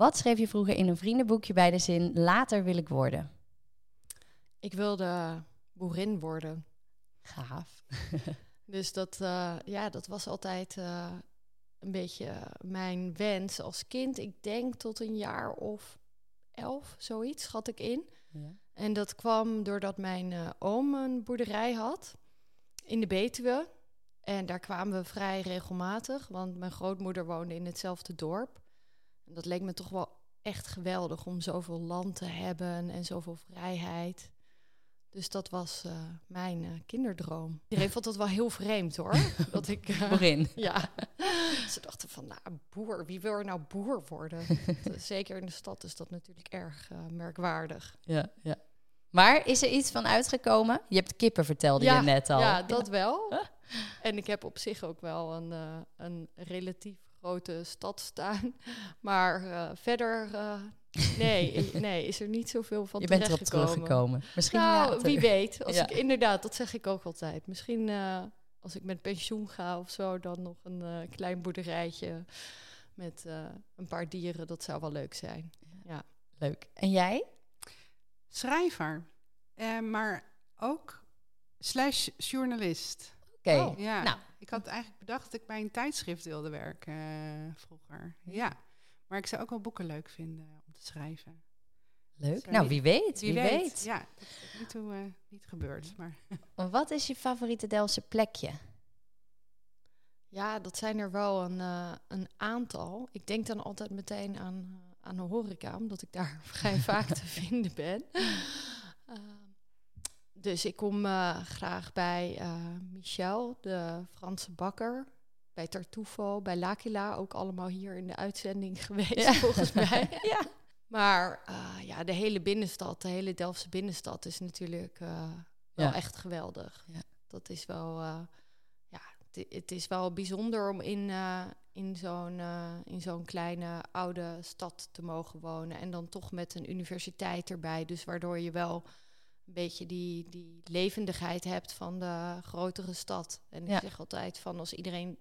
Wat schreef je vroeger in een vriendenboekje bij de zin later wil ik worden? Ik wilde boerin worden. Gaaf. Dus dat, eh, ja, dat was altijd eh, een beetje mijn wens als kind. Ik denk tot een jaar of elf, zoiets, schat ik in. Ja. En dat kwam doordat mijn eh, oom een boerderij had in de Betuwe. En daar kwamen we vrij regelmatig, want mijn grootmoeder woonde in hetzelfde dorp. En dat leek me toch wel echt geweldig om zoveel land te hebben en zoveel vrijheid. Dus dat was eh, mijn eh, kinderdroom. Iedereen vond dat wel heel vreemd hoor. dat ik, eh, ja. Ze dachten van, nou, boer, wie wil er nou boer worden? Zeker in de stad is dat natuurlijk erg merkwaardig. Ja, ja. Maar is er iets van uitgekomen? Je hebt kippen, vertelde Ja, je net al. Ja, dat wel. En ik heb op zich ook wel een, een relatief grote stad staan. Maar eh, verder, eh, nee, nee, is er niet zoveel van je bent erop terechtgekomen. teruggekomen. Misschien Nou, later. wie weet. Als Ja. ik inderdaad, dat zeg ik ook altijd. Misschien eh, als ik met pensioen ga of zo, dan nog een eh, klein boerderijtje met eh, een paar dieren. Dat zou wel leuk zijn. Leuk. En jij? Schrijver. Eh, maar ook slash journalist. Oké. Oh. Ja. Nou. Ik had eigenlijk bedacht dat ik bij een tijdschrift wilde werken eh, vroeger. Ja. Maar ik zou ook wel boeken leuk vinden om te schrijven. Leuk. Nou, wie- weet. Wie, Wie weet. weet. Ja, dat is tot nu toe eh, niet gebeurd. Maar Wat is je favoriete Delftse plekje? Ja, dat zijn er wel een, eh, een aantal. Ik denk dan altijd meteen aan, aan de horeca, omdat ik daar vrij vaak te vinden ben. Dus ik kom eh, graag bij eh, Michel, de Franse bakker. Bij Tartufo, bij L'Aquila, ook allemaal hier in de uitzending geweest, Ja. volgens mij. Ja. Maar eh, ja, de hele binnenstad, de hele Delftse binnenstad is natuurlijk wel Ja. echt geweldig. Ja. Dat is wel, ja, het, is wel bijzonder om in, in zo'n in zo'n kleine oude stad te mogen wonen. En dan toch met een universiteit erbij. Dus waardoor je wel een beetje die, die levendigheid hebt van de grotere stad. En ik Ja. zeg altijd van als iedereen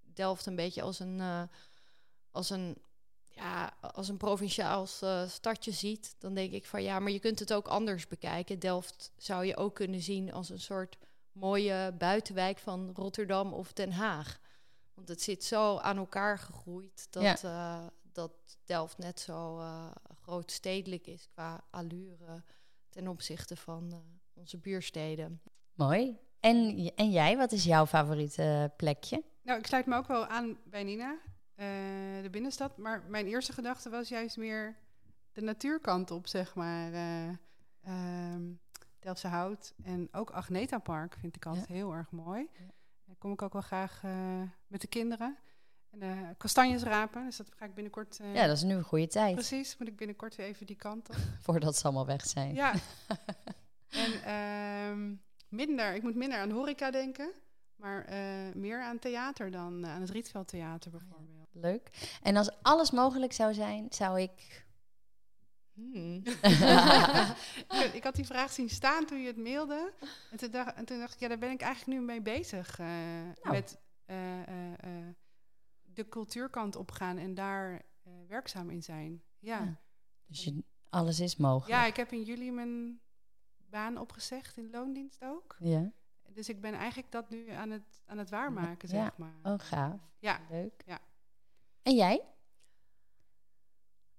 Delft een beetje als een, eh, als een ja, als een provinciaal eh, stadje ziet, dan denk ik van ja, maar je kunt het ook anders bekijken. Delft zou je ook kunnen zien als een soort mooie buitenwijk van Rotterdam of Den Haag. Want het zit zo aan elkaar gegroeid dat, eh, dat Delft net zo grootstedelijk is qua allure ten opzichte van eh, onze buursteden. Mooi. En, en jij, wat is jouw favoriete plekje? nou, ik sluit me ook wel aan bij Nina, eh, de binnenstad. Maar mijn eerste gedachte was juist meer de natuurkant op, zeg maar. eh ehm, Delftse Hout en ook Agneta Park vind ik altijd heel erg mooi. Ja. Daar kom ik ook wel graag eh, met de kinderen. En eh, kastanjes rapen, dus dat ga ik binnenkort... eh, Ja, dat is nu een goede tijd. Precies, moet ik binnenkort weer even die kant op. Voordat ze allemaal weg zijn. Ja. en ehm, minder, ik moet minder aan horeca denken, maar eh, meer aan theater dan aan het Rietveld Theater bijvoorbeeld. Leuk. En als alles mogelijk zou zijn, zou ik... Hmm. ik, ik had die vraag zien staan toen je het mailde. En toen dacht, en toen dacht ik, ja, daar ben ik eigenlijk nu mee bezig. eh, Met de cultuurkant opgaan en daar eh, werkzaam in zijn. Ja. Ja. Dus je, alles is mogelijk. ja, ik heb in juli mijn baan opgezegd in loondienst ook. Ja. Dus ik ben eigenlijk dat nu aan het, aan het waarmaken, Ja. zeg maar. Oh, gaaf. Ja. Leuk. Ja. En jij?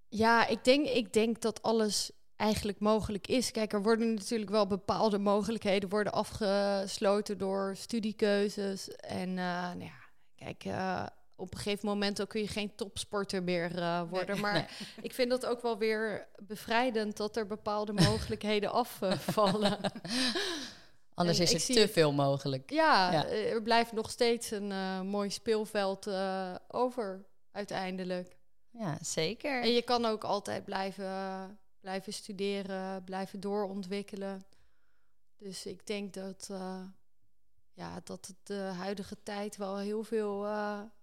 Ja, ik denk, ik denk dat alles eigenlijk mogelijk is. Kijk, er worden natuurlijk wel bepaalde mogelijkheden worden afgesloten door studiekeuzes. En eh, nou ja, kijk, eh, op een gegeven moment kun je geen topsporter meer eh, worden. maar nee. ik vind dat ook wel weer bevrijdend dat er bepaalde mogelijkheden afvallen. Anders En is er zie te het- veel mogelijk. ja, Ja. eh, er blijft nog steeds een eh, mooi speelveld over uiteindelijk. Ja, zeker. En je kan ook altijd blijven, blijven studeren, blijven doorontwikkelen. Dus ik denk dat, ja, dat het de huidige tijd wel heel veel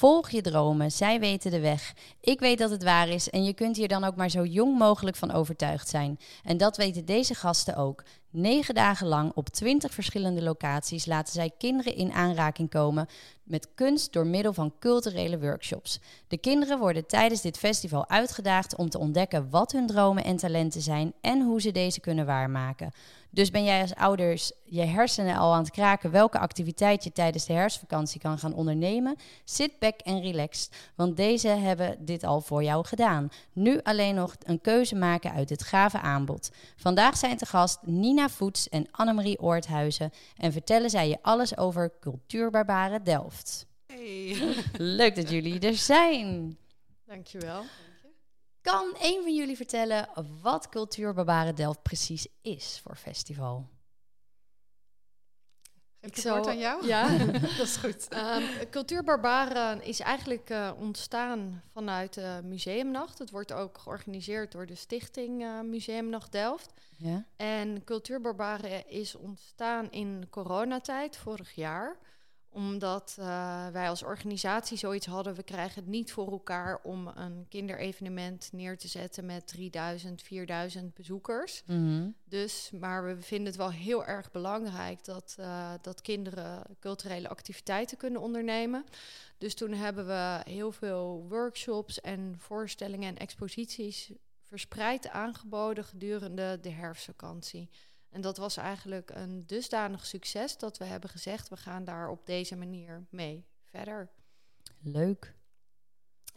Volg je dromen, zij weten de weg. Ik weet dat het waar is en je kunt hier dan ook maar zo jong mogelijk van overtuigd zijn. En dat weten deze gasten ook. Negen dagen lang op twintig verschillende locaties laten zij kinderen in aanraking komen met kunst door middel van culturele workshops. De kinderen worden tijdens dit festival uitgedaagd om te ontdekken wat hun dromen en talenten zijn en hoe ze deze kunnen waarmaken. Dus ben jij als ouders je hersenen al aan het kraken welke activiteit je tijdens de herfstvakantie kan gaan ondernemen? Sit back en relax, want deze hebben dit al voor jou gedaan. Nu alleen nog een keuze maken uit het gave aanbod. Vandaag zijn te gast Nina Voets en Annemarie Oorthuizen en vertellen zij je alles over Cultuurbarbaren Delft. Hey. Leuk dat jullie er zijn. Dankjewel. Kan een van jullie vertellen wat Cultuurbarbaren Delft precies is voor festival? Ik het woord aan jou? Ja, dat is goed. Um, Cultuurbarbaren is eigenlijk uh, ontstaan vanuit uh, Museumnacht. Het wordt ook georganiseerd door de stichting uh, Museumnacht Delft. Ja. En Cultuurbarbaren is ontstaan in coronatijd vorig jaar omdat uh, wij als organisatie zoiets hadden, we krijgen het niet voor elkaar om een kinderevenement neer te zetten met 3000, 4000 bezoekers. Mm -hmm. Dus, maar we vinden het wel heel erg belangrijk dat, uh, dat kinderen culturele activiteiten kunnen ondernemen. Dus toen hebben we heel veel workshops en voorstellingen en exposities verspreid aangeboden gedurende de herfstvakantie. En dat was eigenlijk een dusdanig succes dat we hebben gezegd: we gaan daar op deze manier mee verder. Leuk.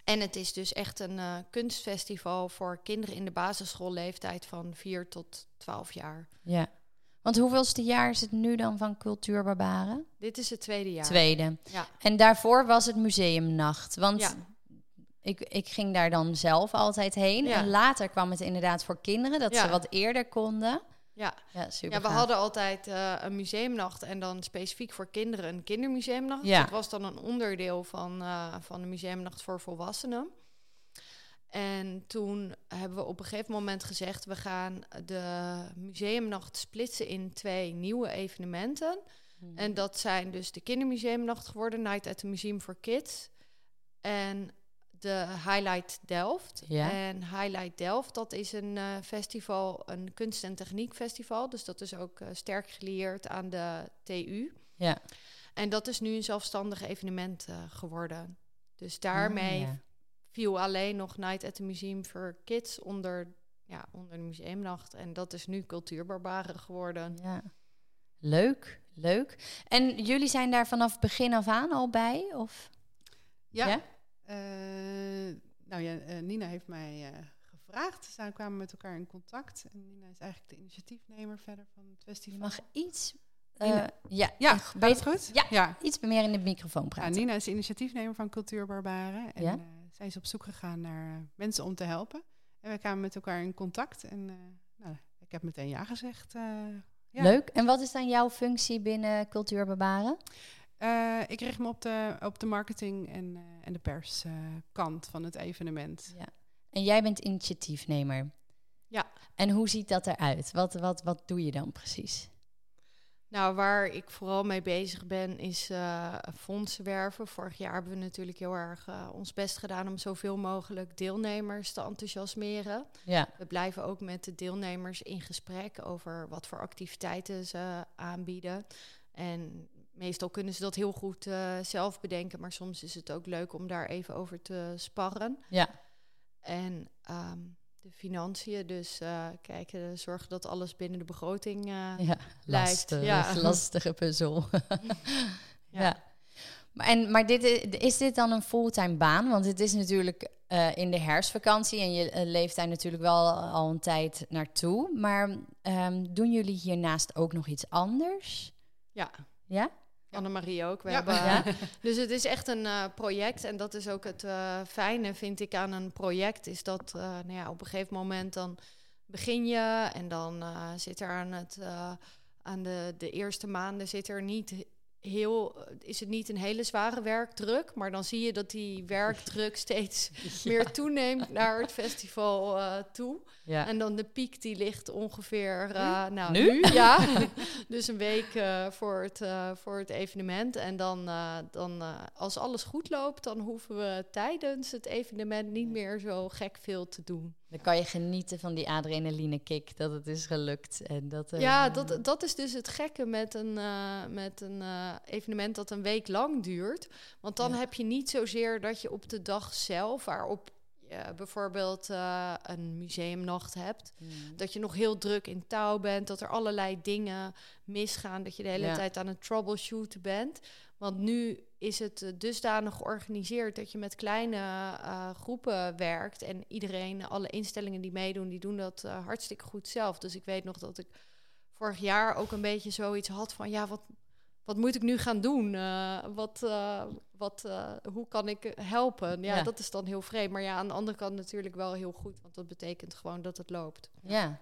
En het is dus echt een uh, kunstfestival voor kinderen in de basisschoolleeftijd van 4 tot 12 jaar. Ja. Want hoeveelste jaar is het nu dan van Cultuurbarbaren? Dit is het tweede jaar. Tweede. Ja. En daarvoor was het museumnacht. Want Ja. ik, ik ging daar dan zelf altijd heen. Ja. En later kwam het inderdaad voor kinderen, dat ze wat eerder konden. Ja. Ja, super Ja, we gaaf. hadden altijd eh, een museumnacht en dan specifiek voor kinderen een kindermuseumnacht. Ja. Dat was dan een onderdeel van, eh, van de museumnacht voor volwassenen. En toen hebben we op een gegeven moment gezegd... we gaan de museumnacht splitsen in twee nieuwe evenementen. Mhm. En dat zijn dus de kindermuseumnacht geworden... Night at the Museum for Kids. En de Highlight Delft. Ja. En Highlight Delft, dat is een eh, festival, een kunst- en techniekfestival. Dus dat is ook eh, sterk gelieerd aan de TU. Ja. En dat is nu een zelfstandig evenement eh, geworden. Dus daarmee Ah, ja. viel alleen nog Night at the Museum for Kids onder, ja, onder de museumnacht. En dat is nu Cultuurbarbaren geworden. Ja. Leuk, leuk. En jullie zijn daar vanaf begin af aan al bij? Of? Ja. Ja? Eh, nou ja, eh, Nina heeft mij eh, gevraagd. Zij kwamen met elkaar in contact. En Nina is eigenlijk de initiatiefnemer verder van het festival. Je mag iets... ja, ja, beter- goed? Ja. ja. iets meer in de microfoon Ja, praten. Nina is initiatiefnemer van Cultuurbarbaren. En Ja. zij is op zoek gegaan naar mensen om te helpen. En we kwamen met elkaar in contact. En nou, ik heb meteen ja gezegd. ja. Leuk. En wat is dan jouw functie binnen Cultuurbarbaren? Eh, ik richt me op de, op de marketing en, eh, en de perskant van het evenement. Ja. En jij bent initiatiefnemer. Ja. En hoe ziet dat eruit? Wat, wat, wat doe je dan precies? Nou, waar ik vooral mee bezig ben, is eh, fondsen werven. Vorig jaar hebben we natuurlijk heel erg ons best gedaan om zoveel mogelijk deelnemers te enthousiasmeren. Ja. We blijven ook met de deelnemers in gesprek over wat voor activiteiten ze aanbieden. En meestal kunnen ze dat heel goed eh, zelf bedenken, maar soms is het ook leuk om daar even over te sparren. Ja. En ehm, de financiën, dus eh, kijken, zorgen dat alles binnen de begroting. eh, Ja, Blijft, lastig, ja. lastige puzzel. ja. Ja. Maar, en, maar dit, is dit dan een fulltime baan? Want het is natuurlijk in de herfstvakantie en je eh, leeft daar natuurlijk wel al een tijd naartoe. Maar ehm, doen jullie hiernaast ook nog iets anders? ja. Ja? Annemarie ook. We Ja. hebben, Ja? Dus het is echt een eh, project. En dat is ook het eh, fijne, vind ik, aan een project. Is dat eh, nou ja, op een gegeven moment dan begin je. En dan eh, zit er aan, het, eh, aan de, de eerste maanden zit er niet heel, eh, is het niet een hele zware werkdruk, maar dan zie je dat die werkdruk steeds meer toeneemt naar het festival uh, toe. Ja. En dan de piek die ligt ongeveer uh, nou, nu? nu? ja. dus een week uh, voor, het, uh, voor het evenement. En dan, dan als alles goed loopt, dan hoeven we tijdens het evenement niet meer zo gek veel te doen. Dan kan je genieten van die adrenaline kick dat het is gelukt. En dat, ja, dat, dat is dus het gekke met een, met een evenement dat een week lang duurt. Want dan Ja. heb je niet zozeer dat je op de dag zelf, waarop je bijvoorbeeld eh, een museumnacht hebt, Mm. dat je nog heel druk in touw bent, dat er allerlei dingen misgaan, dat je de hele Ja. tijd aan het troubleshooten bent. Want nu is het eh, dusdanig georganiseerd dat je met kleine eh, groepen werkt en iedereen, alle instellingen die meedoen, die doen dat eh, hartstikke goed zelf. Dus ik weet nog dat ik vorig jaar ook een beetje zoiets had van, ja, wat, wat moet ik nu gaan doen? Wat, wat, hoe kan ik helpen? Ja, Ja. dat is dan heel vreemd. Maar ja, aan de andere kant natuurlijk wel heel goed, want dat betekent gewoon dat het loopt. Ja,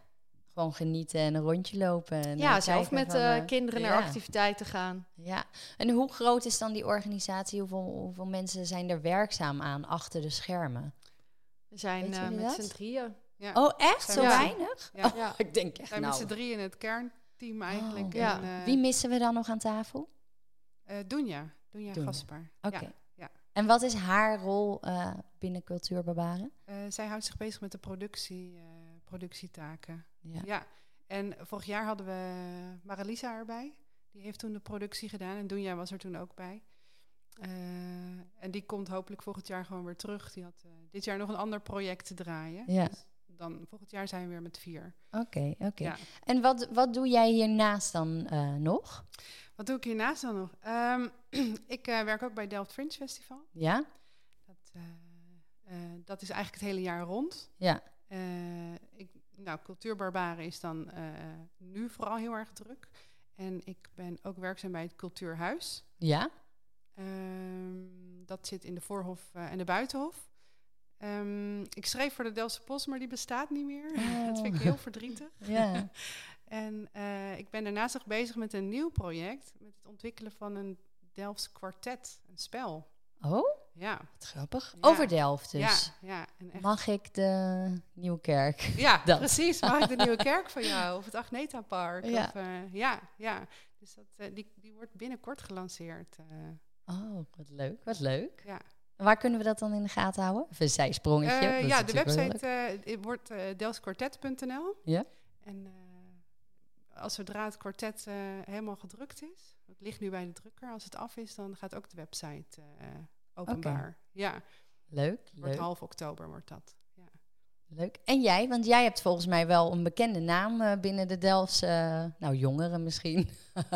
gewoon genieten en een rondje lopen. En ja, eh, zelf met van, eh, eh, kinderen naar activiteiten gaan. Ja, en hoe groot is dan die organisatie? Hoeveel, hoeveel mensen zijn er werkzaam aan achter de schermen? We zijn met z'n drieën. Ja. Oh, echt? Zo we- weinig? Ja. Oh, Ja. ik denk echt zijn met nou. z'n drieën in het kernteam eigenlijk. Oh. En, eh, Wie missen we dan nog aan tafel? Dunja Dunja. Gaspar. Oké. Ja. ja. En wat is haar rol binnen Cultuur Barbaren? Eh, zij houdt zich bezig met de productie, productietaken. Ja. Ja. En vorig jaar hadden we Marelisa erbij. Die heeft toen de productie gedaan. En Dunja was er toen ook bij. Eh, en die komt hopelijk volgend jaar gewoon weer terug. Die had eh, dit jaar nog een ander project te draaien. Ja. Dus dan volgend jaar zijn we weer met vier. Oké, oké. Ja. En wat, wat doe jij hiernaast dan eh, nog? Wat doe ik hiernaast dan nog? Ehm, ik werk ook bij Delft Fringe Festival. Ja? Dat, dat is eigenlijk het hele jaar rond. Ja. Ik, nou, Cultuurbarbaren is dan eh, nu vooral heel erg druk. En ik ben ook werkzaam bij het Cultuurhuis. Ja? Ehm, dat zit in de Voorhof eh, en de Buitenhof. Ehm, ik schreef voor de Delftse Post, maar die bestaat niet meer. Oh. dat vind ik heel verdrietig. Ja. En eh, ik ben daarnaast nog bezig met een nieuw project. Met het ontwikkelen van een Delfts kwartet, een spel. Oh, Ja, wat grappig. Ja. Over Delft dus. ja, ja. En echt Mag ik de Nieuwkerk? Ja, Dat. precies. Mag ik de Nieuwe Kerk van jou? Of het Agneta Park? Ja. Of, eh, ja, ja. Dus dat, eh, die, die wordt binnenkort gelanceerd. eh. Oh, wat leuk, wat leuk. Ja. Waar kunnen we dat dan in de gaten houden? Even een zijsprongetje. Ja, de website het wordt uh. Ja. En als zodra het kwartet helemaal gedrukt is, het ligt nu bij de drukker, als het af is, dan gaat ook de website openbaar. Ja, Leuk, wordt leuk, half oktober wordt dat. Ja. leuk. En jij, want jij hebt volgens mij wel een bekende naam eh, binnen de Delftse, eh, nou jongeren misschien.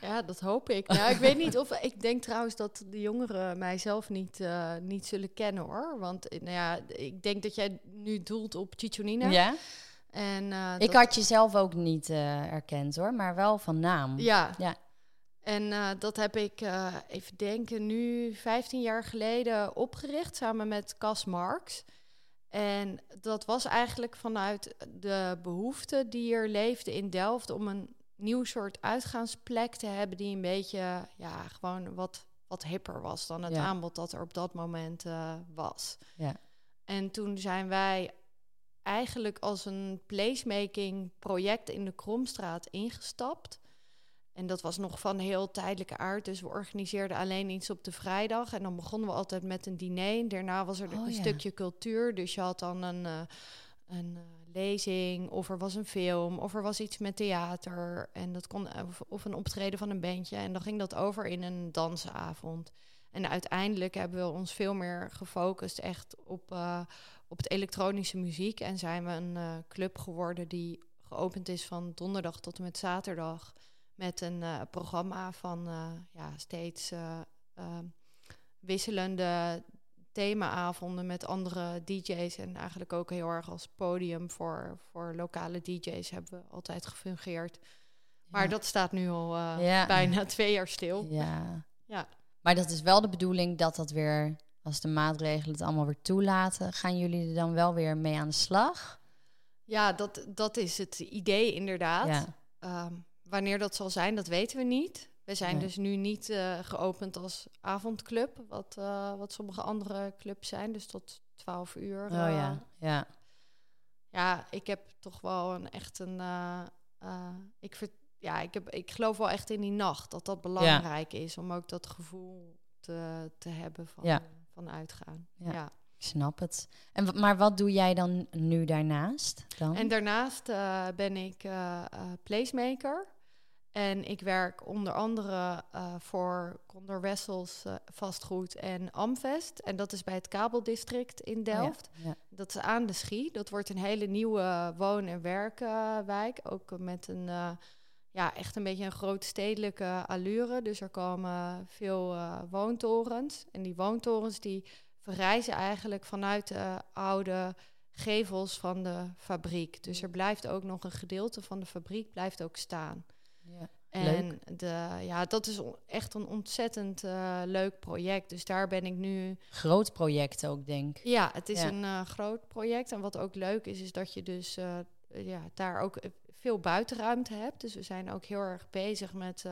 Ja, dat hoop ik. Nou, ik weet niet of... Ik denk trouwens dat de jongeren mij zelf niet, eh, niet zullen kennen, hoor. Want nou ja, ik denk dat jij nu doelt op Chichonina. Ja? En, Ik had je zelf ook niet erkend hoor, maar wel van naam. Ja. Ja. En eh, dat heb ik, eh, even denken, nu 15 jaar geleden opgericht samen met Cas Marks. En dat was eigenlijk vanuit de behoefte die er leefde in Delft om een nieuw soort uitgaansplek te hebben die een beetje, ja, gewoon wat, wat hipper was dan het Ja. aanbod dat er op dat moment eh, was. Ja. En toen zijn wij eigenlijk als een placemaking project in de Kromstraat ingestapt. En dat was nog van heel tijdelijke aard. Dus we organiseerden alleen iets op de vrijdag. En dan begonnen we altijd met een diner. En daarna was er Oh, een ja. stukje cultuur. Dus je had dan een, eh, een eh, lezing, of er was een film, of er was iets met theater. En dat kon, of, of een optreden van een bandje. En dan ging dat over in een dansavond. En uiteindelijk hebben we ons veel meer gefocust echt op, eh, op het elektronische muziek. En zijn we een club geworden die geopend is van donderdag tot en met zaterdag. Met een eh, programma van eh, ja, steeds eh, wisselende themaavonden met andere DJ's. En eigenlijk ook heel erg als podium voor, voor lokale DJ's hebben we altijd gefungeerd. Maar Ja. dat staat nu al Ja. bijna twee jaar stil. Ja. Ja. Maar dat is wel de bedoeling dat dat weer, als de maatregelen het allemaal weer toelaten, gaan jullie er dan wel weer mee aan de slag? Ja, dat, dat is het idee inderdaad. Ja. Ehm, wanneer dat zal zijn, dat weten we niet. We zijn Nee. dus nu niet eh, geopend als avondclub, wat, eh, wat sommige andere clubs zijn. Dus tot 12 uur. Oh eh, ja, ja. ja, ik heb toch wel een echt een. ik, ver, ja, ik, heb, ik geloof wel echt in die nacht dat dat belangrijk is om ook dat gevoel te, te hebben van, Ja. van uitgaan. Ja. Ja. Ik snap het. En, maar wat doe jij dan nu daarnaast? Dan? En daarnaast ben ik eh, eh, placemaker. En ik werk onder andere eh, voor Condor Wessels eh, vastgoed en Amvest. En dat is bij het kabeldistrict in Oh ja, Delft. ja. Dat is aan de Schie. Dat wordt een hele nieuwe woon- en werkwijk. Ook met een, eh, ja, echt een beetje een grootstedelijke allure. Dus er komen veel woontorens. En die woontorens die verrijzen eigenlijk vanuit de oude gevels van de fabriek. Dus er blijft ook nog een gedeelte van de fabriek blijft ook staan. Ja. En de, ja, dat is echt een ontzettend eh, leuk project. Dus daar ben ik nu Groot project ook, denk ik. ja, het is Ja. een eh, groot project. En wat ook leuk is, is dat je dus eh, ja, daar ook veel buitenruimte hebt. Dus we zijn ook heel erg bezig met,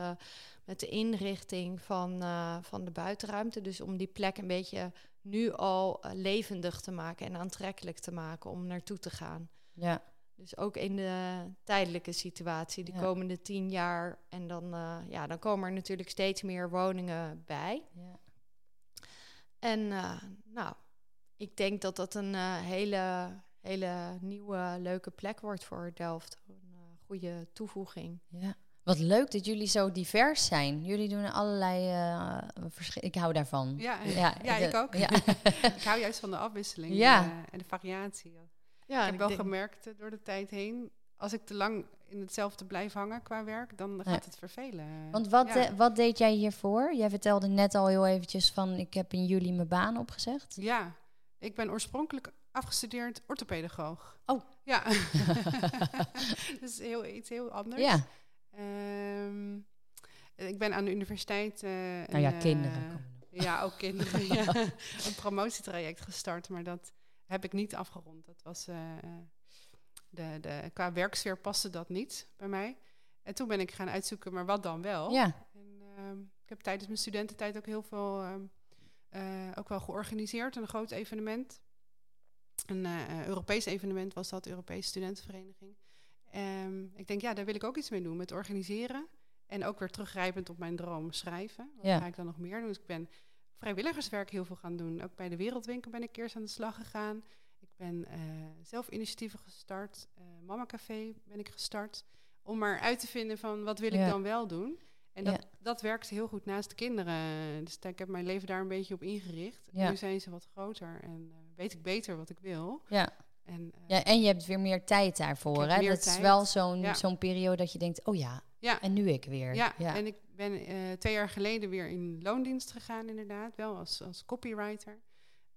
met de inrichting van, van de buitenruimte. Dus om die plek een beetje nu al levendig te maken en aantrekkelijk te maken om naartoe te gaan. Ja, Dus ook in de tijdelijke situatie, de Ja. komende tien jaar. En dan, eh, ja, dan komen er natuurlijk steeds meer woningen bij. ja. En eh, nou, ik denk dat dat een eh, hele, hele nieuwe, leuke plek wordt voor Delft. Een eh, goede toevoeging. ja. Wat leuk dat jullie zo divers zijn. Jullie doen allerlei uh, verschillen. Ik hou daarvan. Ja, Ja, ik ook. ja. ik hou juist van de afwisseling Ja. eh, en de variatie. Ja, ik heb wel gemerkt eh, door de tijd heen, als ik te lang in hetzelfde blijf hangen qua werk, dan gaat Ja. het vervelen. Want wat, Ja. eh, wat deed jij hiervoor? Jij vertelde net al heel eventjes van... ik heb in juli mijn baan opgezegd. Ja, ik ben oorspronkelijk afgestudeerd orthopedagoog. Oh. Ja. dus heel, iets heel anders. Ja, Ehm, ik ben aan de universiteit... eh, nou ja, een, kinderen. Ja, ook kinderen. ja. Een promotietraject gestart, maar dat heb ik niet afgerond. Dat was eh, de, de, qua werksfeer paste dat niet bij mij. En toen ben ik gaan uitzoeken, maar wat dan wel? Ja, En, ehm, ik heb tijdens mijn studententijd ook heel veel ehm, eh, ook wel georganiseerd, een groot evenement. Een eh, Europees evenement was dat, Europese Studentenvereniging. Ehm, ik denk, ja, daar wil ik ook iets mee doen, met organiseren. En ook weer teruggrijpend op mijn droom schrijven. Wat Ja. ga ik dan nog meer doen? Dus ik ben vrijwilligerswerk heel veel gaan doen. Ook bij de Wereldwinkel ben ik eerst aan de slag gegaan. Ik ben eh, zelf initiatieven gestart. Eh Mama Café ben ik gestart. Om maar uit te vinden van wat wil Ja. ik dan wel doen. En dat, Ja. dat werkt heel goed naast de kinderen. Dus ik heb mijn leven daar een beetje op ingericht. Ja. Nu zijn ze wat groter en eh, weet ik beter wat ik wil. ja. En, ja, en je hebt weer meer tijd daarvoor. Hè? Dat is wel zo'n zo'n periode dat je denkt... oh ja, ja, en nu ik weer. ja, ja. en ik ben eh, twee jaar geleden weer in loondienst gegaan, inderdaad. Wel als, als copywriter.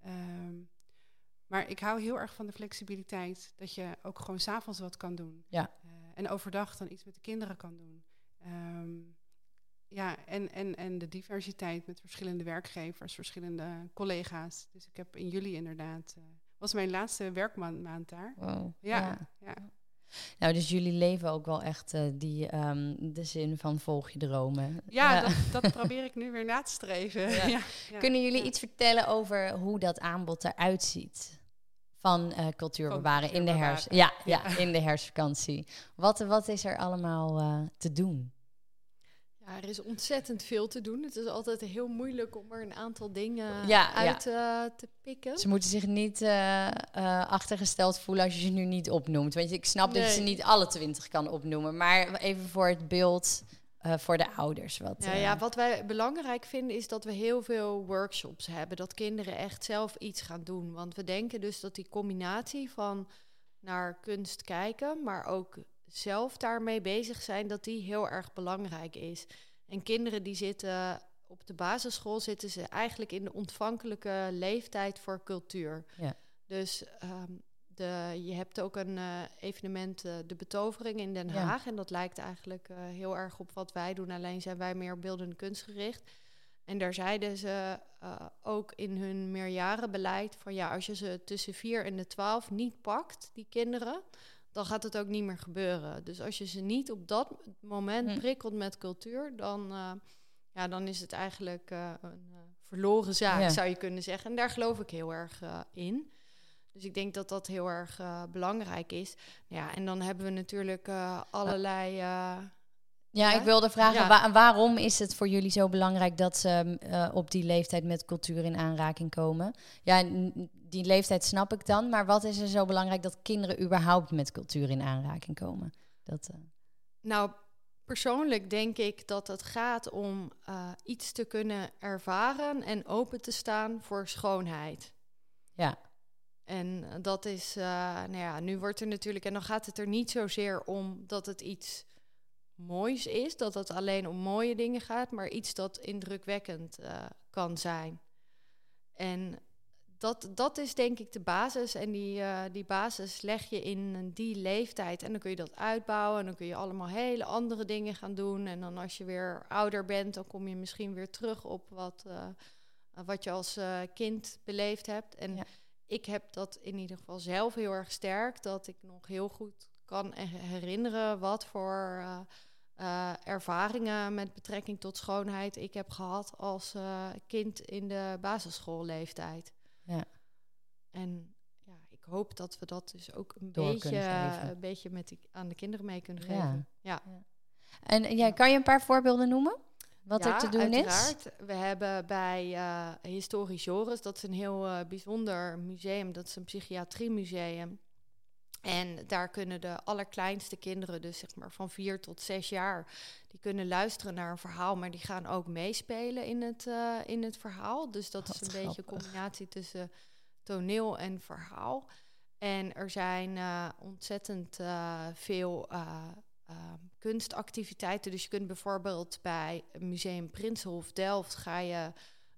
Ehm, maar ik hou heel erg van de flexibiliteit. Dat je ook gewoon s'avonds wat kan doen. Ja. Eh, en overdag dan iets met de kinderen kan doen. Ehm, ja, en, en, en de diversiteit met verschillende werkgevers, verschillende collega's. Dus ik heb in juli inderdaad... eh, was mijn laatste werkmaand maand daar. Wow. Ja, ja. Nou, dus jullie leven ook wel echt eh, die, ehm, de zin van volg je dromen. ja, Dat, dat probeer ik nu weer na te streven. Ja. Kunnen jullie iets vertellen over hoe dat aanbod eruit ziet? Van cultuur bewaren in de herfst. ja. Ja. in de herfstvakantie. Wat, wat is er allemaal eh, te doen? Ja, er is ontzettend veel te doen. Het is altijd heel moeilijk om er een aantal dingen Ja, uit eh, te pikken. Ze moeten zich niet eh, eh, achtergesteld voelen als je ze nu niet opnoemt. Want ik snap dat je ze niet alle twintig kan opnoemen. Maar even voor het beeld voor de ouders. Wat, Ja, ja, wat wij belangrijk vinden is dat we heel veel workshops hebben. Dat kinderen echt zelf iets gaan doen. Want we denken dus dat die combinatie van naar kunst kijken, maar ook zelf daarmee bezig zijn, dat die heel erg belangrijk is. En kinderen die zitten op de basisschool, zitten ze eigenlijk in de ontvankelijke leeftijd voor cultuur. Ja. Dus ehm, de, je hebt ook een eh, evenement, eh, De Betovering in Den Ja. Haag. En dat lijkt eigenlijk eh, heel erg op wat wij doen. Alleen zijn wij meer beeldende kunst gericht. En daar zeiden ze ook in hun meerjarenbeleid van ja, als je ze tussen 4 en de 12 niet pakt, die kinderen, dan gaat het ook niet meer gebeuren. Dus als je ze niet op dat moment Hm. prikkelt met cultuur, dan, eh, ja, dan is het eigenlijk eh, een eh, verloren zaak, Ja. zou je kunnen zeggen. En daar geloof ik heel erg in. Dus ik denk dat dat heel erg belangrijk is. Ja, en dan hebben we natuurlijk allerlei. Ja, ik wilde vragen, Ja. wa- waarom is het voor jullie zo belangrijk dat ze eh, op die leeftijd met cultuur in aanraking komen? Ja, die leeftijd snap ik dan, maar wat is er zo belangrijk dat kinderen überhaupt met cultuur in aanraking komen? Dat, eh, Nou, persoonlijk denk ik dat het gaat om eh, iets te kunnen ervaren en open te staan voor schoonheid. ja, En dat is, eh, nou ja, nu wordt er natuurlijk, en dan gaat het er niet zozeer om dat het iets moois is, dat het alleen om mooie dingen gaat, maar iets dat indrukwekkend eh, kan zijn. En dat, dat is denk ik de basis. En die, eh, die basis leg je in die leeftijd. En dan kun je dat uitbouwen. En dan kun je allemaal hele andere dingen gaan doen. En dan als je weer ouder bent, dan kom je misschien weer terug op wat, eh, wat je als eh, kind beleefd hebt. En Ja. ik heb dat in ieder geval zelf heel erg sterk. Dat ik nog heel goed kan he- herinneren wat voor ervaringen met betrekking tot schoonheid ik heb gehad als kind in de basisschoolleeftijd. Ja. En ja, ik hoop dat we dat dus ook een Door beetje, een beetje met die, aan de kinderen mee kunnen Ja. geven. Ja. En eh, ja, kan je een paar voorbeelden noemen? Wat ja, er te doen is? uiteraard. We hebben bij eh Historisch Joris, dat is een heel eh, bijzonder museum, dat is een psychiatriemuseum. En daar kunnen de allerkleinste kinderen, dus zeg maar van vier tot zes jaar, die kunnen luisteren naar een verhaal, maar die gaan ook meespelen in het, eh, in het verhaal. Dus dat is een beetje een combinatie tussen toneel en verhaal. En er zijn eh, ontzettend eh, veel eh, eh, kunstactiviteiten. Dus je kunt bijvoorbeeld bij Museum Prinsenhof Delft ga je,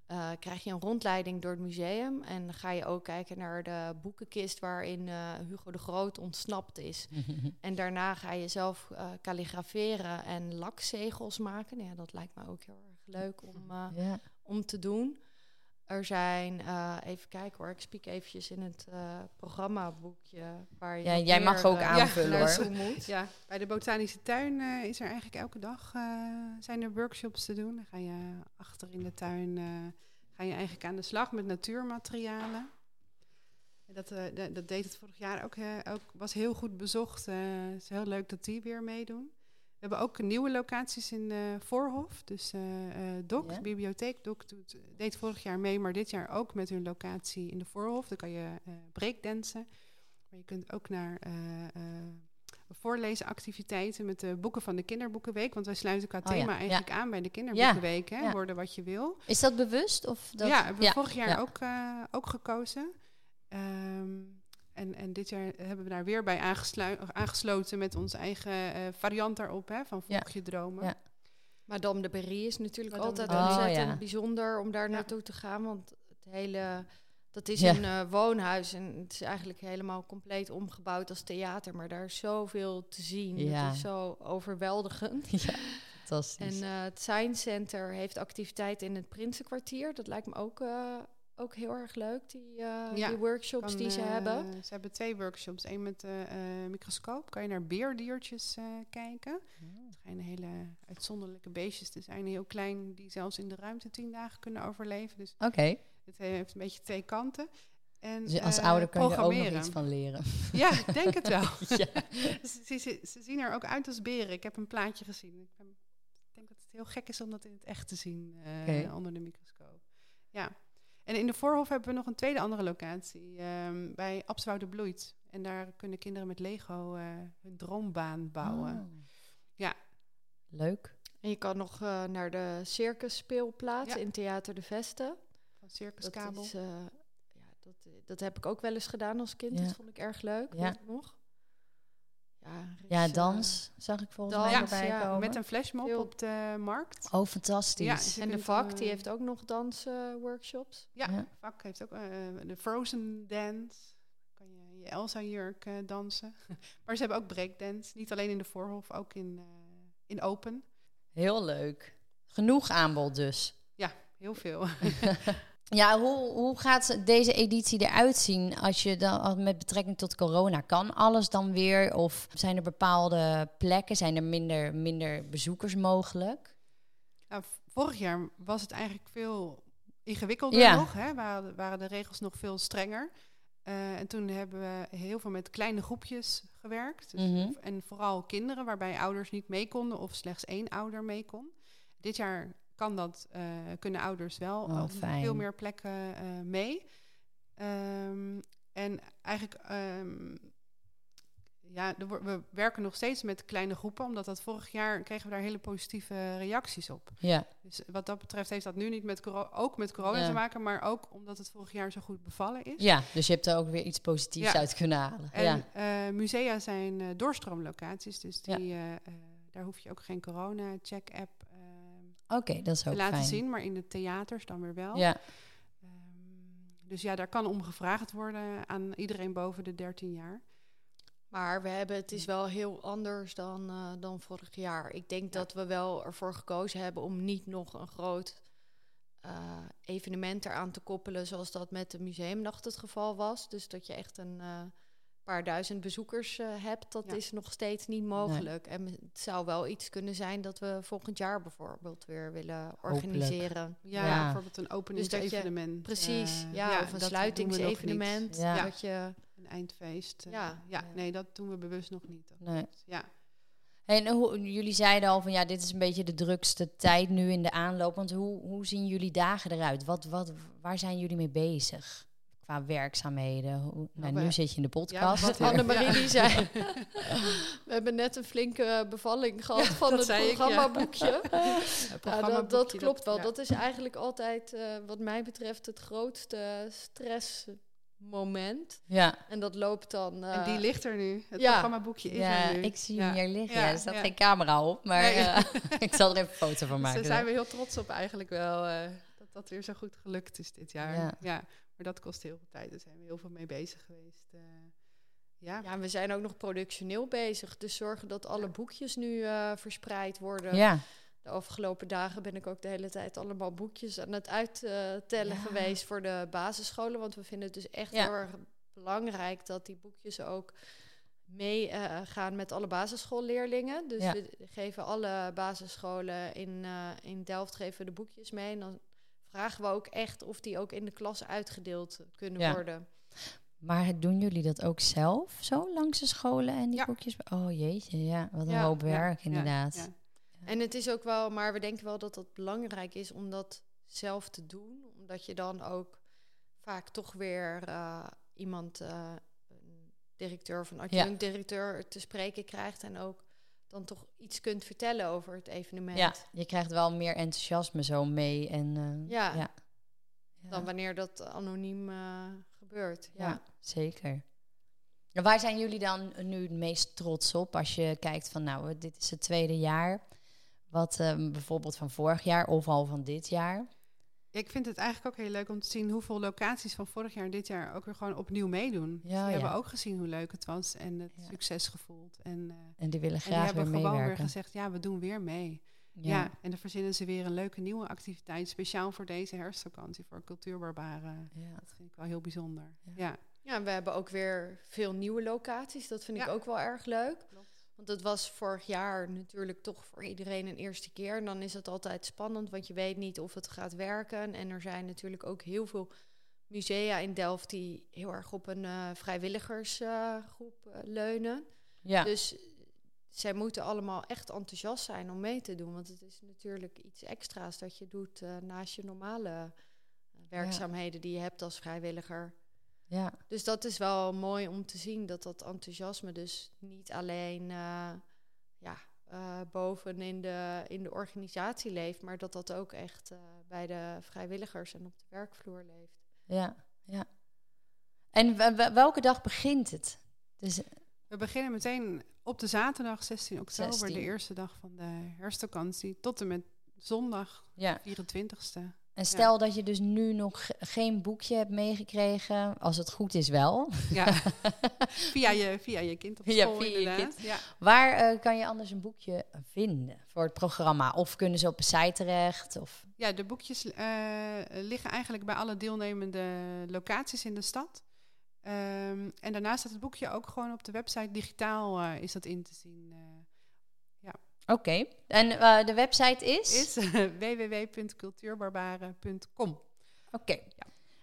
eh, krijg je een rondleiding door het museum. En dan ga je ook kijken naar de boekenkist waarin eh, Hugo de Groot ontsnapt is. En daarna ga je zelf eh kalligraferen en lakzegels maken. Nou ja, dat lijkt me ook heel erg leuk om, ja. om te doen. Er zijn, eh, even kijken hoor, ik spiek eventjes in het eh programmaboekje waar je Ja, jij mag ook eh, aanvullen, hoor. naartoe moet. Ja, bij de botanische tuin eh, is er eigenlijk elke dag eh, zijn er workshops te doen. Dan ga je achter in de tuin eh, ga je eigenlijk aan de slag met natuurmaterialen. En Dat, eh, de- dat deed het vorig jaar ook, ook was heel goed bezocht. Eh, Het is heel leuk dat die weer meedoen. We hebben ook nieuwe locaties in eh Voorhof. Dus eh Doc, Ja. bibliotheek, Doc doet, deed vorig jaar mee, maar dit jaar ook met hun locatie in de Voorhof. Dan kan je eh breakdansen. Maar je kunt ook naar voorlezenactiviteiten met de boeken van de Kinderboekenweek. Want wij sluiten qua Oh thema ja. eigenlijk aan bij de Kinderboekenweek. Hè? Worden wat je wil. Is dat bewust? Of dat... ja, hebben we vorig jaar ja. ook, ook gekozen. Ehm, en, en dit jaar hebben we daar weer bij aangesloten met onze eigen eh, variant daarop. Hè, van. Volg je dromen. Ja. Madame de Berry is natuurlijk Madame altijd ontzettend Oh, ja. bijzonder om daar Ja. naartoe te gaan. Want het hele, dat is Ja. een eh, woonhuis en het is eigenlijk helemaal compleet omgebouwd als theater. Maar daar is zoveel te zien. Ja. Het is zo overweldigend. Ja, fantastisch. En eh, het Science Center heeft activiteiten in het Prinsenkwartier. Dat lijkt me ook, eh, ook heel erg leuk, die, eh, Ja, die workshops Kan, die ze eh, hebben. Ze hebben twee workshops. Eén met de eh, microscoop. Kan je naar beerdiertjes kijken. Het schijnen hele uitzonderlijke beestjes te zijn. Heel klein, die zelfs in de ruimte tien dagen kunnen overleven. Dus Oké, het heeft een beetje twee kanten. En, dus als ouder kan je er ook nog iets van leren. Ja, ik denk het wel. ja. ze, ze- zien er ook uit als beren. Ik heb een plaatje gezien. Ik, ben- ik denk dat het heel gek is om dat in het echt te zien onder de microscoop. Ja. En in de Voorhof hebben we nog een tweede andere locatie. ehm, bij Abswoude Bloeit. En daar kunnen kinderen met Lego eh, hun droombaan bouwen. Oh. Ja. Leuk. En je kan nog eh, naar de circus speelplaats Ja. in Theater de Vesten. Van Circus Dat, is, eh, ja, dat, dat heb ik ook wel eens gedaan als kind. Ja. Dat vond ik erg leuk. Ja. Nog. Ja, Ja, is, eh, dans zag ik volgens mij erbij ja, komen. Met een flashmob Veel- op de markt. Oh, fantastisch. Ja, je en de vak, eh, die heeft ook nog dansworkshops. Ja, Ja. vak heeft ook eh, de Frozen Dance. Kan je je Elsa-jurk eh, dansen. maar ze hebben ook breakdance. Niet alleen in de Voorhof, ook in, eh, in Open. Heel leuk. Genoeg aanbod dus. Heel veel. Ja, hoe, hoe gaat deze editie eruit zien als je dan met betrekking tot corona kan alles dan weer? Of zijn er bepaalde plekken, zijn er minder, minder bezoekers mogelijk? Nou, vorig jaar was het eigenlijk veel ingewikkelder nog. Hè? Waren, waren de regels nog veel strenger. Uh, en toen hebben we heel veel met kleine groepjes gewerkt. Dus mhm. En vooral kinderen waarbij ouders niet mee konden of slechts één ouder mee kon. Dit jaar kan dat, uh, kunnen ouders wel oh, op veel meer plekken uh, mee. Um, en eigenlijk um, ja, we werken nog steeds met kleine groepen, omdat dat vorig jaar kregen we daar hele positieve reacties op. Ja. Dus wat dat betreft heeft dat nu niet met ook met corona te maken, maar ook omdat het vorig jaar zo goed bevallen is. Ja, dus je hebt er ook weer iets positiefs uit kunnen halen. En ja. Uh, musea zijn doorstroomlocaties, dus die, daar hoef je ook geen corona-check-app Oké, dat is ook te laten zien, maar in de theaters dan weer wel. Ja. Um, dus ja, daar kan om gevraagd worden aan iedereen boven de 13 jaar. Maar we hebben, het is wel heel anders dan, uh, dan vorig jaar. Ik denk dat we wel ervoor gekozen hebben om niet nog een groot uh, evenement eraan te koppelen, zoals dat met de museumnacht het geval was. Dus dat je echt een uh, paar duizend bezoekers hebt, dat is nog steeds niet mogelijk. En het zou wel iets kunnen zijn dat we volgend jaar bijvoorbeeld weer willen organiseren. Ja, ja, bijvoorbeeld een openingsevenement. Dus precies, ja, of een sluitingsevenement. Ja. Dat je eindfeest. Uh, ja, ja, nee, dat doen we bewust nog niet. Nee. Ja. En hoe, jullie zeiden al van ja, dit is een beetje de drukste tijd nu in de aanloop. Want hoe, hoe zien jullie dagen eruit? Wat, wat, waar zijn jullie mee bezig? Qua werkzaamheden. Hoe, nou, nou nu zit je in de podcast. Ja, wat Annemarie die zei. we hebben net een flinke bevalling gehad van het programmaboekje. Ja. dat, dat, klopt wel. Dat is eigenlijk altijd, uh, wat mij betreft, het grootste stress moment. Ja. En dat loopt dan... en die eh, ligt er nu. Het ja. programmaboekje is ja, er nu. ik zie hem hier liggen. Ja, er staat geen camera op, maar uh, ik zal er even een foto van maken. Dus daar zijn we heel trots op eigenlijk wel. Uh, dat dat weer zo goed gelukt is dit jaar. Ja. Maar dat kost heel veel tijd. Daar zijn we heel veel mee bezig geweest. ja. ja, we zijn ook nog productioneel bezig. Dus zorgen dat alle boekjes nu verspreid worden. Ja. De afgelopen dagen ben ik ook de hele tijd allemaal boekjes aan het uittellen geweest voor de basisscholen. Want we vinden het dus echt heel erg belangrijk dat die boekjes ook meegaan eh, uh, met alle basisschoolleerlingen. Dus we geven alle basisscholen in, uh, in Delft geven de boekjes mee. En dan vragen we ook echt of die ook in de klas uitgedeeld kunnen ja. worden. Maar doen jullie dat ook zelf, zo langs de scholen en die boekjes? Oh jeetje, ja, wat een hoop werk inderdaad. En het is ook wel, maar we denken wel dat het belangrijk is om dat zelf te doen. Omdat je dan ook vaak toch weer uh, iemand, uh, een directeur of een adjunct-directeur te spreken krijgt. En ook dan toch iets kunt vertellen over het evenement. Ja, je krijgt wel meer enthousiasme zo mee. En, uh, ja. ja. Dan wanneer dat anoniem gebeurt. Ja, ja zeker. Waar zijn jullie dan nu het meest trots op als je kijkt van nou, dit is het tweede jaar? Wat um, bijvoorbeeld van vorig jaar of al van dit jaar? Ik vind het eigenlijk ook heel leuk om te zien hoeveel locaties van vorig jaar en dit jaar ook weer gewoon opnieuw meedoen. Ja, die hebben ook gezien hoe leuk het was en het succes gevoeld. En, uh, en die willen graag en die hebben weer gewoon weer gezegd, ja, we doen weer mee. Ja. en dan verzinnen ze weer een leuke nieuwe activiteit, speciaal voor deze herfstvakantie, voor cultuurbarbaren. Ja. Dat vind ik wel heel bijzonder. Ja. ja. we hebben ook weer veel nieuwe locaties. Dat vind ik ook wel erg leuk. Want het was vorig jaar natuurlijk toch voor iedereen een eerste keer. En dan is het altijd spannend, want je weet niet of het gaat werken. En er zijn natuurlijk ook heel veel musea in Delft die heel erg op een uh, vrijwilligersgroep uh, leunen. Ja. Dus zij moeten allemaal echt enthousiast zijn om mee te doen. Want het is natuurlijk iets extra's dat je doet uh, naast je normale werkzaamheden die je hebt als vrijwilliger. Ja. Dus dat is wel mooi om te zien dat dat enthousiasme dus niet alleen uh, ja, uh, boven in de, in de organisatie leeft, maar dat dat ook echt uh, bij de vrijwilligers en op de werkvloer leeft. Ja, ja. En welke dag begint het? Dus, We beginnen meteen op de zaterdag 16 oktober, 16. de eerste dag van de herfstvakantie, tot en met zondag ja. 24ste. En stel dat je dus nu nog ge- geen boekje hebt meegekregen, als het goed is wel. Ja. via, je, via je kind op Ja, school via je kind. Ja. Waar eh, kan je anders een boekje vinden voor het programma? Of kunnen ze op een site terecht? Of... ja, de boekjes eh, liggen eigenlijk bij alle deelnemende locaties in de stad. Ehm, en daarnaast staat het boekje ook gewoon op de website. Digitaal eh, is dat in te zien. Oké. En eh, de website is? is eh, www.cultuurbarbaren.com. Oké.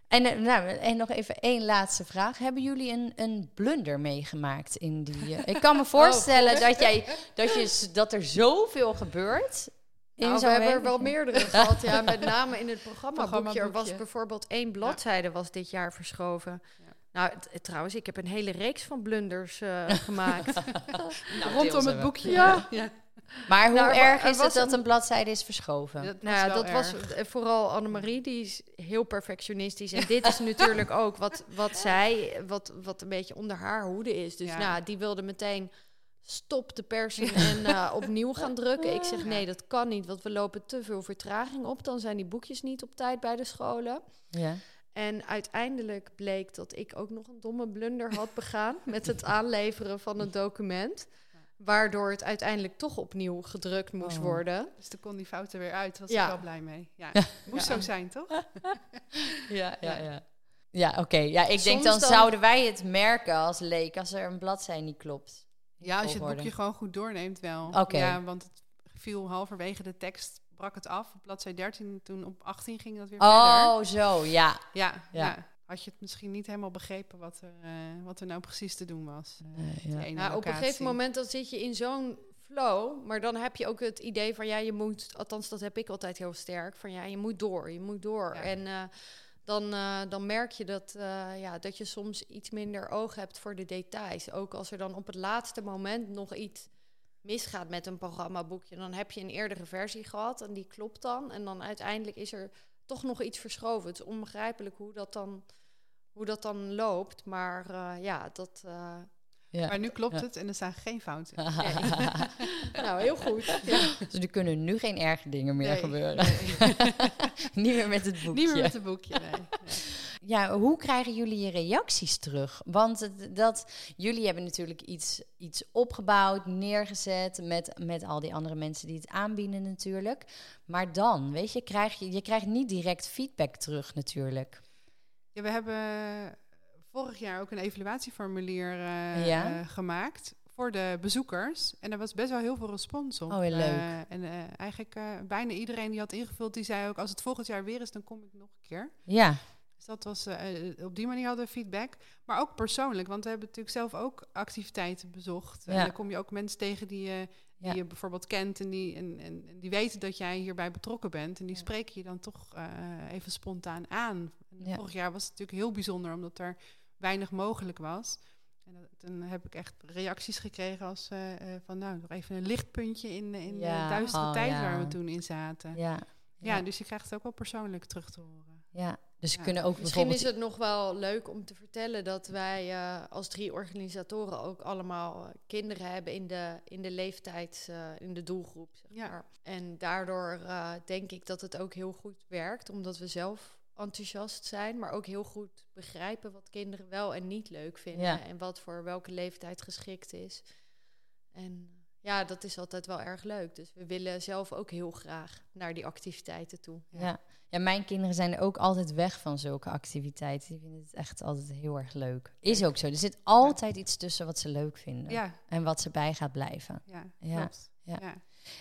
En, eh, nou, en nog even één laatste vraag. Hebben jullie een, een blunder meegemaakt in die... ik kan me voorstellen dat, jij, dat, je, dat er zoveel gebeurt. in Nou, we hebben er wel meerdere gehad. Ja, met name in het programmaboekje. Er was bijvoorbeeld één bladzijde was dit jaar verschoven. Ja. Nou, trouwens, ik heb een hele reeks van blunders gemaakt. Nou, Rondom het boekje. Ja. Maar hoe Nou, er erg er is was het dat een- bladzijde is verschoven? Dat nou ja, was wel dat was erg. eh, vooral Annemarie, die is heel perfectionistisch. En dit is natuurlijk ook wat, wat zij, wat, wat een beetje onder haar hoede is. Dus Ja. nou, die wilde meteen stop de persing en eh, opnieuw gaan drukken. Ik zeg nee, dat kan niet, want we lopen te veel vertraging op. Dan zijn die boekjes niet op tijd bij de scholen. Ja. En uiteindelijk bleek dat ik ook nog een domme blunder had begaan met het aanleveren van het document. Waardoor het uiteindelijk toch opnieuw gedrukt moest Oh. worden. Dus toen kon die fout er weer uit. Was Ja. ik wel blij mee. Ja. Moest zo zijn, toch? Ja, ja, ja. Ja, oké. Ja, ik denk dan, dan- zouden wij het merken als leek als er een bladzijde niet klopt. Ja, als je het boekje gewoon goed doorneemt wel. Oké. Ja, want het viel halverwege de tekst, brak het af. Op bladzijde 13, toen op 18 ging dat weer Oh, verder. zo, ja. Ja, Ja. ja. Had je het misschien niet helemaal begrepen wat er, eh, wat er nou precies te doen was. eh, Nee, op die ja. Nou, op een gegeven moment dan zit je in zo'n flow. Maar dan heb je ook het idee van ja, je moet, althans dat heb ik altijd heel sterk, van ja, je moet door, je moet door. Ja. En eh, dan, eh, dan merk je dat, eh, ja, dat je soms iets minder oog hebt voor de details. Ook als er dan op het laatste moment nog iets misgaat met een programmaboekje, dan heb je een eerdere versie gehad en die klopt dan. En dan uiteindelijk is er toch nog iets verschoven. Het is onbegrijpelijk hoe dat dan, hoe dat dan loopt. Maar eh, ja, dat. eh, ja. Maar nu klopt Ja. het en er staan geen fouten. nou, heel goed. Ja. dus er kunnen nu geen erge dingen meer Nee, gebeuren. niet meer met het boekje. Niet meer met het boekje, nee. Ja, hoe krijgen jullie je reacties terug? Want het, dat, jullie hebben natuurlijk iets, iets opgebouwd, neergezet met, met al die andere mensen die het aanbieden natuurlijk. Maar dan, weet je, krijg je, je krijgt niet direct feedback terug natuurlijk. Ja, we hebben vorig jaar ook een evaluatieformulier eh, Ja? eh, gemaakt voor de bezoekers. En er was best wel heel veel respons op. Oh, heel leuk. Eh, en eigenlijk bijna iedereen die had ingevuld, die zei ook... als het volgend jaar weer is, dan kom ik nog een keer. Ja, Dus dat was, eh, eh, op die manier hadden we feedback. Maar ook persoonlijk, want we hebben natuurlijk zelf ook activiteiten bezocht. En dan kom je ook mensen tegen die, je die Ja. je bijvoorbeeld kent en die, en, en, die weten dat jij hierbij betrokken bent. En die Ja. spreken je dan toch even spontaan aan. Vorig jaar was het natuurlijk heel bijzonder, omdat er weinig mogelijk was. En dat- toen heb ik echt reacties gekregen als van nou, nog even een lichtpuntje in, in de duistere oh, tijd waar we toen in zaten. Ja. ja, ja. dus je krijgt het ook wel persoonlijk terug te horen. ja. Dus ze Ja. kunnen ook Misschien bijvoorbeeld... is het nog wel leuk om te vertellen dat wij eh, als drie organisatoren ook allemaal eh, kinderen hebben in de, in de leeftijd, eh, in de doelgroep. Zeg Ja. maar. En daardoor eh, denk ik dat het ook heel goed werkt, omdat we zelf enthousiast zijn, maar ook heel goed begrijpen wat kinderen wel en niet leuk vinden Ja. en wat voor welke leeftijd geschikt is. En ja, dat is altijd wel erg leuk. Dus we willen zelf ook heel graag naar die activiteiten toe. Ja. ja, mijn kinderen zijn ook altijd weg van zulke activiteiten. Die vinden het echt altijd heel erg leuk. Is ook zo. Er zit altijd iets tussen wat ze leuk vinden. Ja, En wat ze bij gaat blijven. ja, Ja.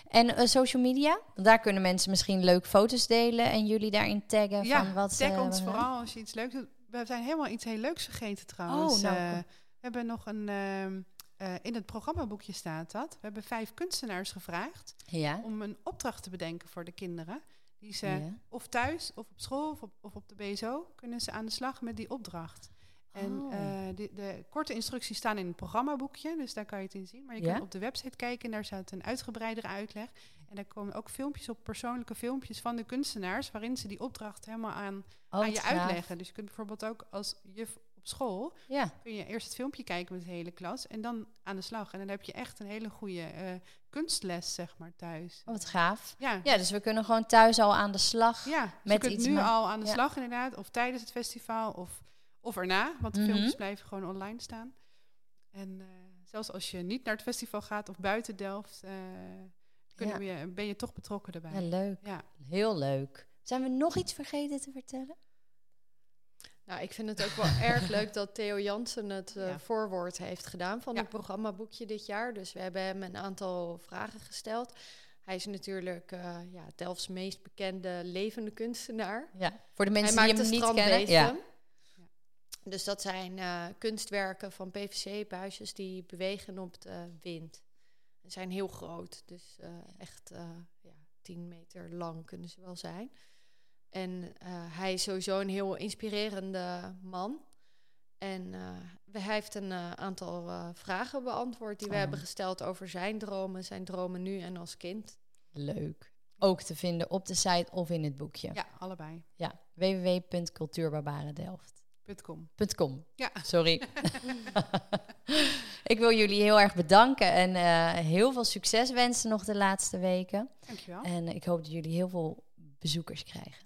En eh, social media? Daar kunnen mensen misschien leuk foto's delen en jullie daarin taggen Ja, van wat tag ze ons vooral als je iets leuks doet. We zijn helemaal iets heel leuks vergeten trouwens. Oh, nou, Eh, we hebben nog een... ehm, eh, in het programmaboekje staat dat. We hebben vijf kunstenaars gevraagd Ja. om een opdracht te bedenken voor de kinderen. Die ze ja. of thuis of op school of op, of op de BSO kunnen ze aan de slag met die opdracht. En Oh. eh, de, de korte instructies staan in het programmaboekje, dus daar kan je het in zien. Maar je Ja? kan op de website kijken en daar staat een uitgebreidere uitleg. En daar komen ook filmpjes op, persoonlijke filmpjes van de kunstenaars, waarin ze die opdracht helemaal aan, Oh, aan je uitleggen. Dus je kunt bijvoorbeeld ook als juf op school, Ja, kun je eerst het filmpje kijken met de hele klas en dan aan de slag. En dan heb je echt een hele goede eh, kunstles, zeg maar, thuis. oh, wat gaaf. Ja, Ja, dus we kunnen gewoon thuis al aan de slag. ja. Dus met je kunt iets nu al aan de ja. slag inderdaad, of tijdens het festival, of, of erna, want de Mhm. filmpjes blijven gewoon online staan. En eh, zelfs als je niet naar het festival gaat of buiten Delft, eh, kunnen we, ben je toch betrokken Ja, erbij. leuk. Ja. Heel leuk. Zijn we nog iets vergeten te vertellen? Nou, ik vind het ook wel erg leuk dat Theo Jansen het eh, Ja. voorwoord heeft gedaan van Ja. het programmaboekje dit jaar. Dus we hebben hem een aantal vragen gesteld. Hij is natuurlijk eh ja, Delfts meest bekende levende kunstenaar. Ja, voor de Hij mensen die maakt hem niet kennen. Ja. Dus dat zijn eh, kunstwerken van PVC-buisjes die bewegen op de wind. Ze zijn heel groot, dus echt eh ja, 10 meter lang kunnen ze wel zijn. En eh, hij is sowieso een heel inspirerende man. En eh, we- hij heeft een eh, aantal eh, vragen beantwoord die we Oh. hebben gesteld over zijn dromen, zijn dromen nu en als kind. Leuk. Ook te vinden op de site of in het boekje. ja, allebei. Ja, www.cultuurbarbarendelft.com. .com. Ja. Sorry. ik wil jullie heel erg bedanken en eh, heel veel succes wensen nog de laatste weken. Dankjewel. En ik hoop dat jullie heel veel bezoekers krijgen.